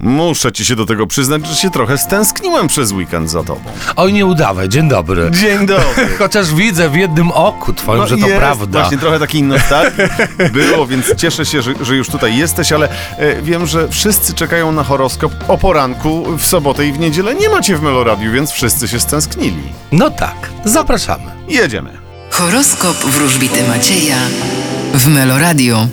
Muszę ci się do tego przyznać, że się trochę stęskniłem przez weekend za tobą. Oj, nie udawaj, dzień dobry. Dzień dobry. Chociaż widzę w jednym oku twoim, że to No jest, prawda. Właśnie trochę takiej nostalgii było, więc cieszę się, że, że już tutaj jesteś, ale e, wiem, że wszyscy czekają na horoskop o poranku w sobotę i w niedzielę nie macie w Meloradiu, więc wszyscy się stęsknili. No tak, zapraszamy. Jedziemy. Horoskop wróżbity Macieja w Meloradio.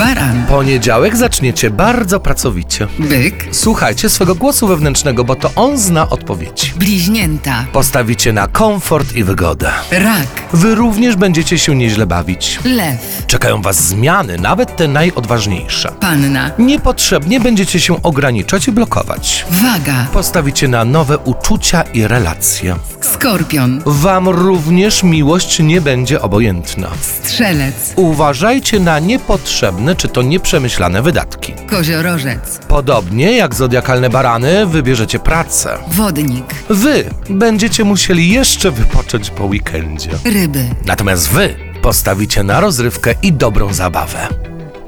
Baran, Poniedziałek zaczniecie bardzo pracowicie. byk, Słuchajcie swego głosu wewnętrznego, bo to on zna odpowiedzi. bliźnięta, Postawicie na komfort i wygodę. rak, Wy również będziecie się nieźle bawić. lew, Czekają was zmiany, nawet te najodważniejsze. panna, Niepotrzebnie będziecie się ograniczać i blokować. waga, Postawicie na nowe uczucia i relacje. skorpion, Wam również miłość nie będzie obojętna. strzelec, Uważajcie na niepotrzebne czy to nieprzemyślane wydatki. koziorożec, Podobnie jak zodiakalne barany, wybierzecie pracę. wodnik, Wy będziecie musieli jeszcze wypocząć po weekendzie. ryby. Natomiast wy postawicie na rozrywkę i dobrą zabawę.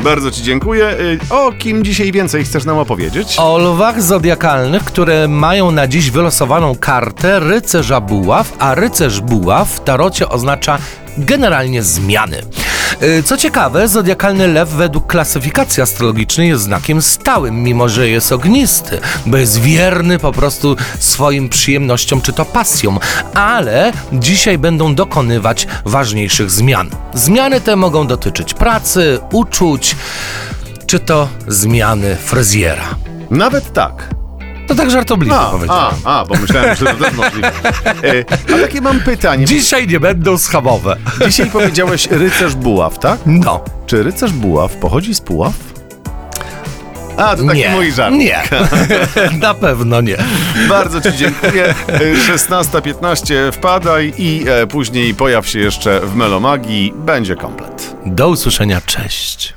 Bardzo ci dziękuję. Y, O kim dzisiaj więcej chcesz nam opowiedzieć? O lwach zodiakalnych, które mają na dziś wylosowaną kartę rycerza buław, a rycerz buław w tarocie oznacza generalnie zmiany. Yy, Co ciekawe, zodiakalny lew według klasyfikacji astrologicznej jest znakiem stałym, mimo że jest ognisty, bo jest wierny po prostu swoim przyjemnościom czy to pasjom, ale dzisiaj będą dokonywać ważniejszych zmian. Zmiany te mogą dotyczyć pracy, uczuć, czy to zmiany fryzjera. Nawet tak. To tak żartobliwie A, a, powiedziałem. a, bo myślałem, że to też możliwe. E, A takie mam pytanie. Dzisiaj nie będą schabowe. Dzisiaj powiedziałeś rycerz buław, tak? No, Czy rycerz buław pochodzi z Puław? A, to taki nie, mój żart. nie, na pewno nie. Bardzo Ci dziękuję. E, 16.15 wpadaj i e, później pojaw się jeszcze w Melomagii. Będzie komplet. Do usłyszenia, cześć.